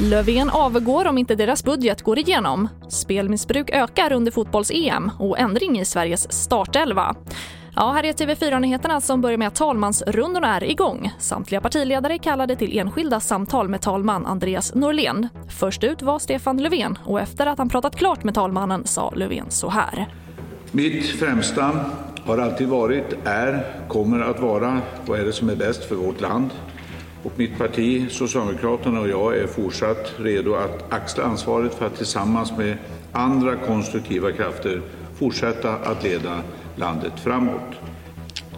Löfven avgår om inte deras budget går igenom. Spelmissbruk ökar under fotbolls-EM och ändring i Sveriges startelva. Ja, här är TV4-nyheterna som börjar med att talmansrundorna är igång. Samtliga partiledare kallade till enskilda samtal med talman Andreas Norlén. Först ut var Stefan Löfven och efter att han pratat klart med talmannen sa Löfven så här. Mitt främsta har alltid varit, är, kommer att vara vad är det som är bäst för vårt land. Och mitt parti, Socialdemokraterna och jag är fortsatt redo att axla ansvaret för att tillsammans med andra konstruktiva krafter fortsätta att leda landet framåt.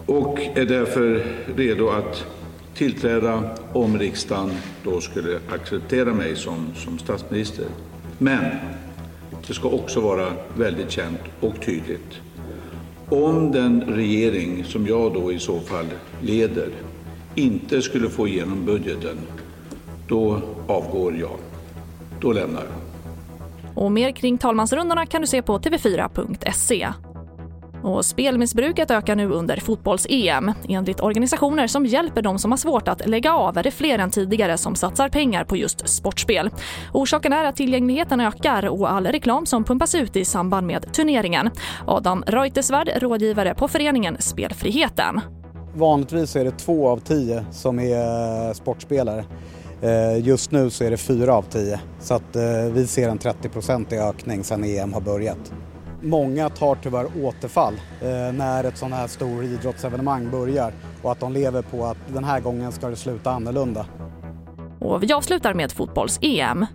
Och är därför redo att tillträda om riksdagen då skulle acceptera mig som, som statsminister. Men det ska också vara väldigt känt och tydligt. Om den regering som jag då i så fall leder inte skulle få igenom budgeten, då avgår jag. Då lämnar jag. Och mer kring talmansrundorna kan du se på tv4.se. Och spelmissbruket ökar nu under fotbolls-EM. Enligt organisationer som hjälper de som har svårt att lägga av är det fler än tidigare som satsar pengar på just sportspel. Orsaken är att tillgängligheten ökar och all reklam som pumpas ut i samband med turneringen. Adam Reuterswärd, rådgivare på föreningen Spelfriheten. Vanligtvis är det två av tio som är eh, sportspelare. Eh, just nu så är det fyra av tio, så att eh, vi ser en 30-procentig ökning sedan EM har börjat. Många tar tyvärr återfall eh, när ett sådant här stort idrottsevenemang börjar och att de lever på att den här gången ska det sluta annorlunda. Och vi avslutar med fotbolls-EM.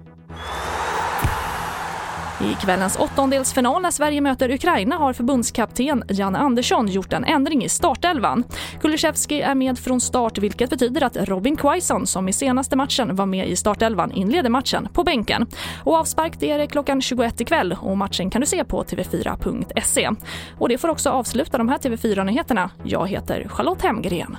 I kvällens åttondelsfinal när Sverige möter Ukraina har förbundskapten Janne Andersson gjort en ändring i startelvan. Kulusevski är med från start vilket betyder att Robin Quaison som i senaste matchen var med i startelvan inleder matchen på bänken. Och avspark det är det klockan 21 ikväll och matchen kan du se på tv4.se. Och det får också avsluta de här TV4-nyheterna. Jag heter Charlotte Hemgren.